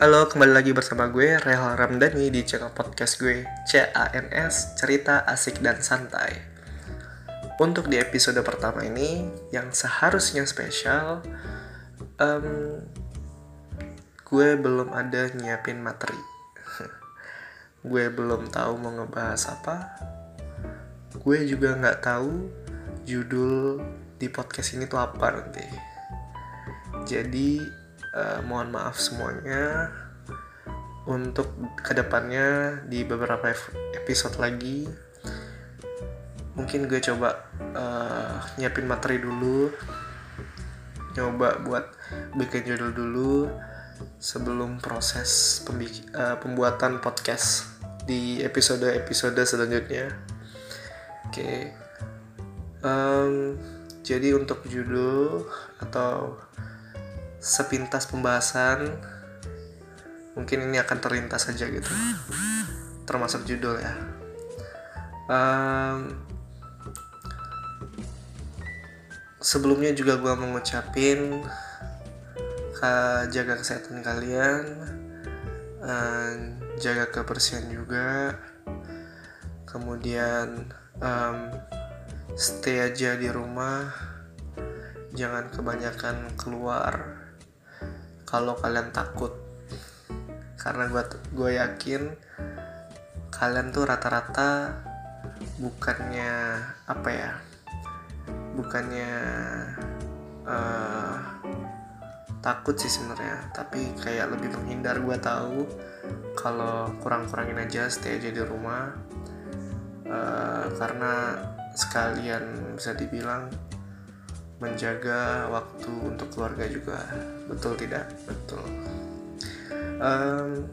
Halo, kembali lagi bersama gue, Rehal Ramdhani di channel podcast gue, CANS, Cerita Asik dan Santai. Untuk di episode pertama ini, yang seharusnya spesial, em, gue belum ada nyiapin materi. gue belum tahu mau ngebahas apa. Gue juga nggak tahu judul di podcast ini tuh apa nanti. Jadi eh, mohon maaf semuanya. Untuk ke depannya di beberapa ep- episode lagi mungkin gue coba eh, nyiapin materi dulu. Nyoba buat bikin judul dulu sebelum proses eh, pembuatan podcast di episode-episode selanjutnya. Oke. Em, jadi untuk judul atau sepintas pembahasan mungkin ini akan terlintas saja gitu. Termasuk judul ya. Em, sebelumnya juga gue mau ngucapin ka- jaga kesehatan kalian eh, jaga kebersihan juga. Kemudian em, stay aja di rumah. Jangan kebanyakan keluar kalau kalian takut. Karena gue gue yakin kalian tuh rata-rata bukannya apa ya bukannya eh, takut sih sebenarnya. Tapi kayak lebih menghindar gue tahu kalau kurang-kurangin aja stay aja di rumah. Eh, karena sekalian bisa dibilang menjaga waktu untuk keluarga juga. Betul tidak? Betul. Em,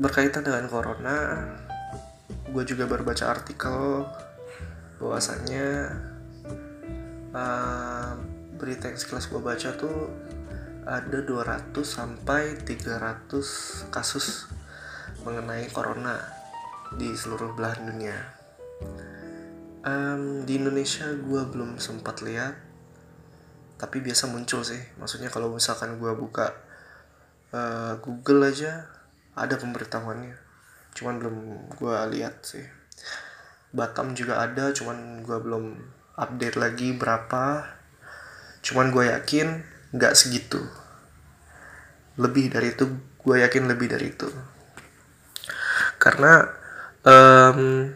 berkaitan dengan corona gue juga baca artikel bahwasannya eh, berita yang sekelas gue baca tuh ada 200 sampai 300 kasus mengenai corona di seluruh belahan dunia Em, di Indonesia gue belum sempat lihat tapi biasa muncul sih. Maksudnya kalau misalkan gue buka eh, Google aja ada pemberitahuannya. Cuman belum gue lihat sih. Batam juga ada cuman gue belum update lagi berapa. Cuman gue yakin nggak segitu. Lebih dari itu gue yakin lebih dari itu. Karena em,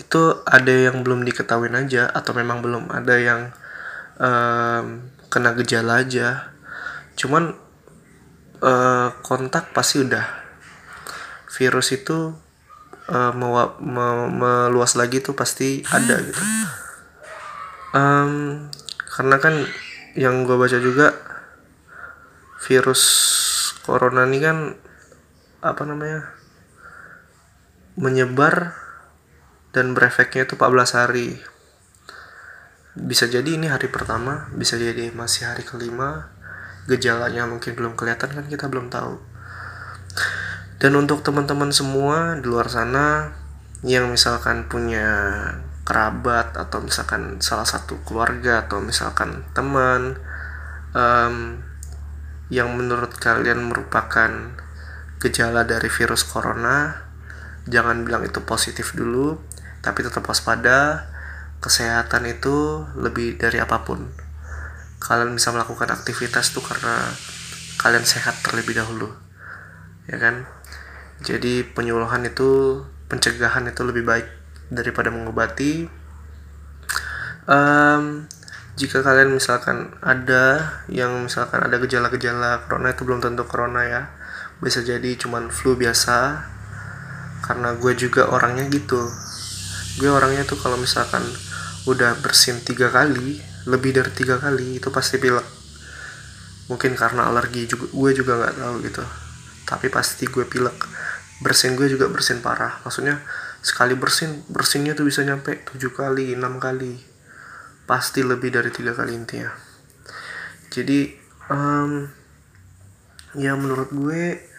itu ada yang belum diketahui aja atau memang belum ada yang em, kena gejala aja. Cuman eh, kontak pasti udah. Virus itu mewa- me- meluas lagi tuh pasti ada gitu. Em, karena kan yang gue baca juga virus corona ini kan apa namanya menyebar dan berefeknya itu 14 hari. Bisa jadi ini hari pertama bisa jadi masih hari kelima. Gejalanya mungkin belum kelihatan kan kita belum tahu. Dan untuk teman-teman semua di luar sana yang misalkan punya kerabat atau misalkan salah satu keluarga atau misalkan teman em, yang menurut kalian merupakan gejala dari virus corona jangan bilang itu positif dulu tapi tetap waspada kesehatan itu lebih dari apa pun. Kalian bisa melakukan aktivitas tuh karena kalian sehat terlebih dahulu ya kan? Jadi penyuluhan itu pencegahan itu lebih baik daripada mengobati. Em, jika kalian misalkan ada yang misalkan ada gejala-gejala corona itu belum tentu corona ya. Bisa jadi cuman flu biasa. Karena gue juga orangnya gitu gue orangnya tuh kalau misalkan udah bersin tiga kali lebih dari tiga kali itu pasti pilek. Mungkin karena alergi juga gue juga nggak tahu gitu. Tapi pasti gue pilek. Bersin gue juga bersin parah. Maksudnya sekali bersin bersinnya tuh bisa nyampe tujuh kali enam kali. Pasti lebih dari tiga kali intinya. Jadi em, ya menurut gue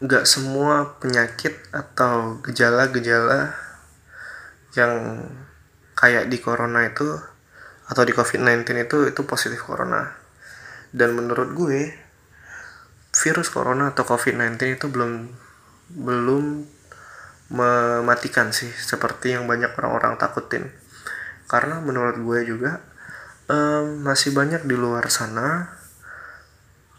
nggak semua penyakit atau gejala-gejala yang kayak di corona itu atau di covid-19 itu itu positif corona. Dan menurut gue virus corona atau covid-19 itu belum belum mematikan sih seperti yang banyak orang-orang takutin. Karena menurut gue juga um, masih banyak di luar sana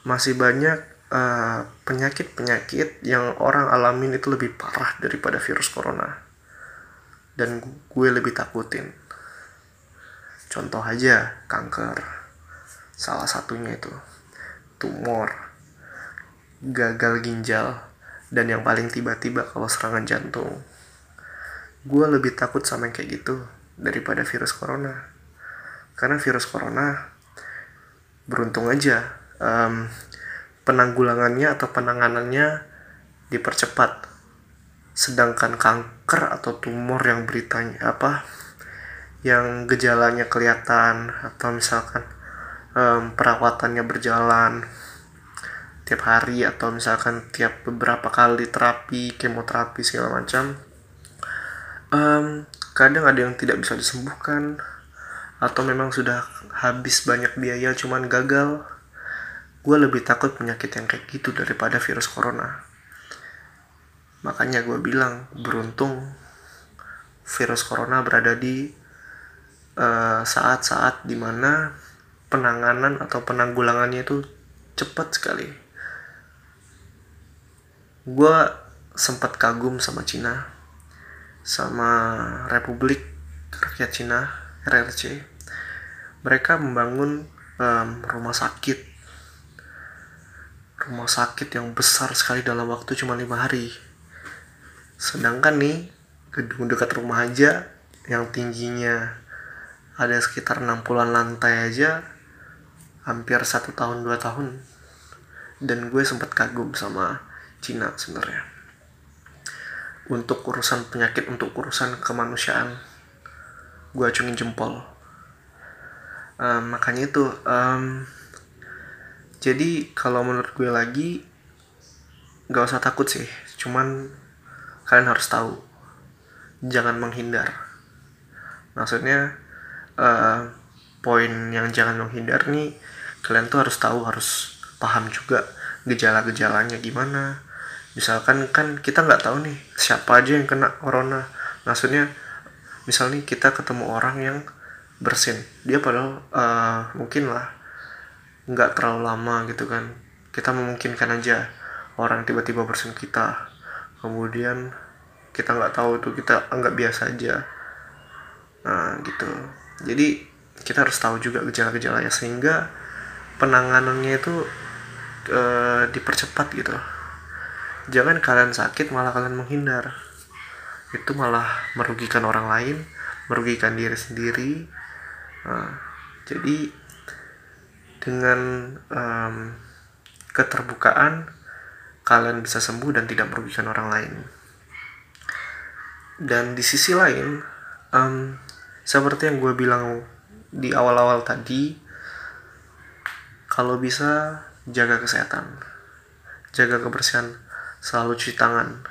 masih banyak penyakit penyakit-penyakit yang orang alamin itu lebih parah daripada virus corona. Dan gue lebih takutin. Contoh aja kanker. Salah satunya itu. Tumor. Gagal ginjal. Dan yang paling tiba-tiba kalau serangan jantung. Gue lebih takut sama yang kayak gitu daripada virus corona. Karena virus corona beruntung aja um, penanggulangannya atau penanganannya dipercepat. Sedangkan kanker atau tumor yang beritanya apa yang gejalanya kelihatan atau misalkan um, perawatannya berjalan tiap hari atau misalkan tiap beberapa kali terapi kemoterapi segala macam um, kadang ada yang tidak bisa disembuhkan atau memang sudah habis banyak biaya cuman gagal gue lebih takut penyakit yang kayak gitu daripada virus corona. Makanya gue bilang beruntung virus corona berada di eh, saat-saat uh, di mana penanganan atau penanggulangannya itu cepat sekali. Gue sempat kagum sama Cina sama Republik Rakyat Cina RRC mereka membangun um, rumah sakit rumah sakit yang besar sekali dalam waktu cuma lima hari. Sedangkan nih gedung dekat rumah aja yang tingginya ada sekitar 60-an lantai aja hampir satu tahun dua tahun. Dan gue sempat kagum sama Cina sebenarnya. Untuk urusan penyakit untuk urusan kemanusiaan gue acungin jempol. Um, makanya itu um, jadi kalau menurut gue lagi gak usah takut sih. Cuman kalian harus tahu. Jangan menghindar. Maksudnya uh, poin yang jangan menghindar nih kalian tuh harus tahu harus paham juga gejala-gejalanya gimana. Misalkan kan kita nggak tahu nih siapa aja yang kena corona. Maksudnya misalnya kita ketemu orang yang bersin. Dia padahal uh, mungkin lah nggak terlalu lama gitu kan. Kita memungkinkan aja orang tiba-tiba bersin kita. Kemudian kita nggak tahu itu kita anggap biasa aja. Nah gitu. Jadi kita harus tahu juga gejala-gejalanya sehingga penanganannya itu e, dipercepat gitu. Jangan kalian sakit malah kalian menghindar. Itu malah merugikan orang lain merugikan diri sendiri. Nah, jadi dengan um, keterbukaan kalian bisa sembuh dan tidak merugikan orang lain. Dan di sisi lain um, seperti yang gue bilang di awal-awal tadi kalau bisa jaga kesehatan. Jaga kebersihan selalu cuci tangan.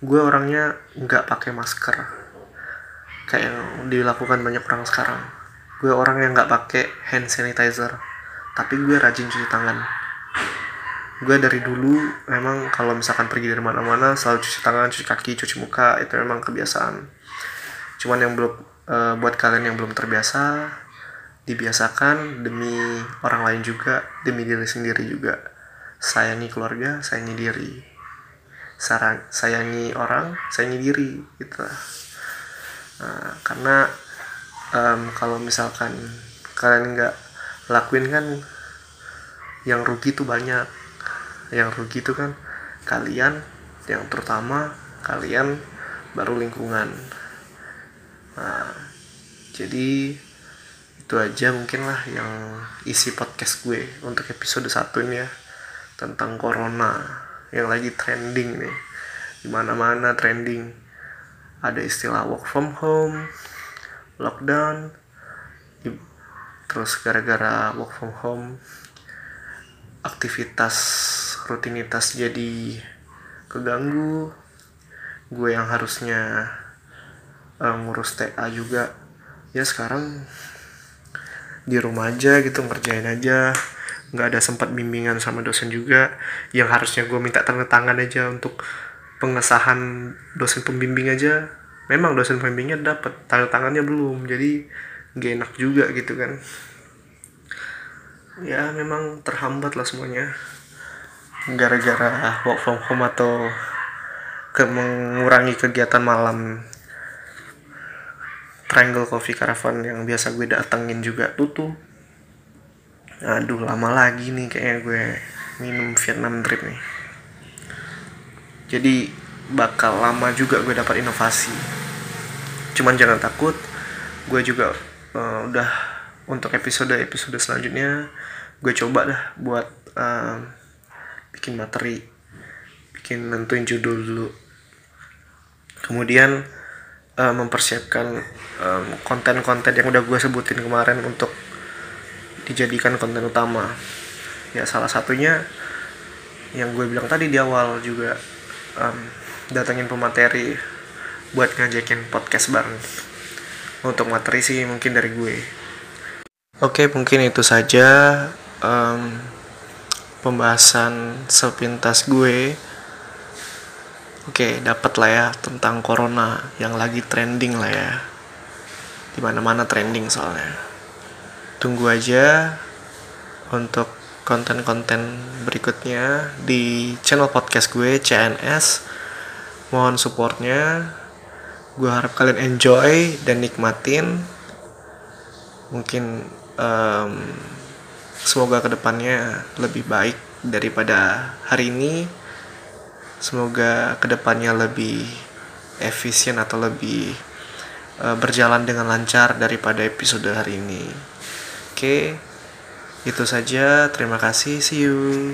Gue orangnya nggak pakai masker kayak yang dilakukan banyak orang sekarang. Gue orang yang nggak pakai hand sanitizer tapi gue rajin cuci tangan. Gue dari dulu memang kalau misalkan pergi dari mana-mana selalu cuci tangan cuci kaki cuci muka itu memang kebiasaan. Cuman yang belum e, buat kalian yang belum terbiasa dibiasakan demi orang lain juga demi diri sendiri juga. Sayangi keluarga sayangi diri. Sarang, sayangi orang sayangi diri gitu. Nah, karena um, kalau misalkan kalian nggak lakuin kan yang rugi tuh banyak. Yang rugi tuh kan kalian yang terutama kalian baru lingkungan. Nah, jadi itu aja mungkin lah yang isi podcast gue untuk episode satu ini ya tentang corona. Yang lagi trending nih. Di mana-mana trending. Ada istilah work from home lockdown terus gara-gara work from home aktivitas rutinitas jadi keganggu. Gue yang harusnya uh, ngurus TA juga. Ya sekarang di rumah aja gitu ngerjain aja. Nggak ada sempat bimbingan sama dosen juga. Yang harusnya gue minta tanda tangan aja untuk pengesahan dosen pembimbing aja. Memang dosen pembimbingnya dapat tanda tangannya belum. Jadi gak enak juga gitu kan. Ya memang terhambat lah semuanya. Gara-gara work from home atau ke mengurangi kegiatan malam. Triangle Coffee Caravan yang biasa gue datengin juga tutup aduh lama lagi nih kayaknya gue minum Vietnam drip nih. Jadi bakal lama juga gue dapat inovasi. Cuman jangan takut gue juga uh, udah untuk episode episode selanjutnya gue coba dah buat uh, bikin materi bikin nentuin judul dulu. Kemudian uh, mempersiapkan konten-konten um, yang udah gue sebutin kemarin untuk dijadikan konten utama. Ya salah satunya yang gue bilang tadi di awal juga um, datengin pemateri buat ngajakin podcast bareng untuk materi sih mungkin dari gue. Oke mungkin itu saja um, pembahasan sepintas gue. Oke dapat lah ya tentang corona yang lagi trending lah ya. Di mana-mana trending soalnya. Tunggu aja untuk konten-konten berikutnya di channel podcast gue CNS mohon supportnya gue harap kalian enjoy dan nikmatin mungkin um, semoga ke depannya lebih baik daripada hari ini semoga ke depannya lebih efisien atau lebih uh, berjalan dengan lancar daripada episode hari ini Oke, itu saja. Terima kasih. See you.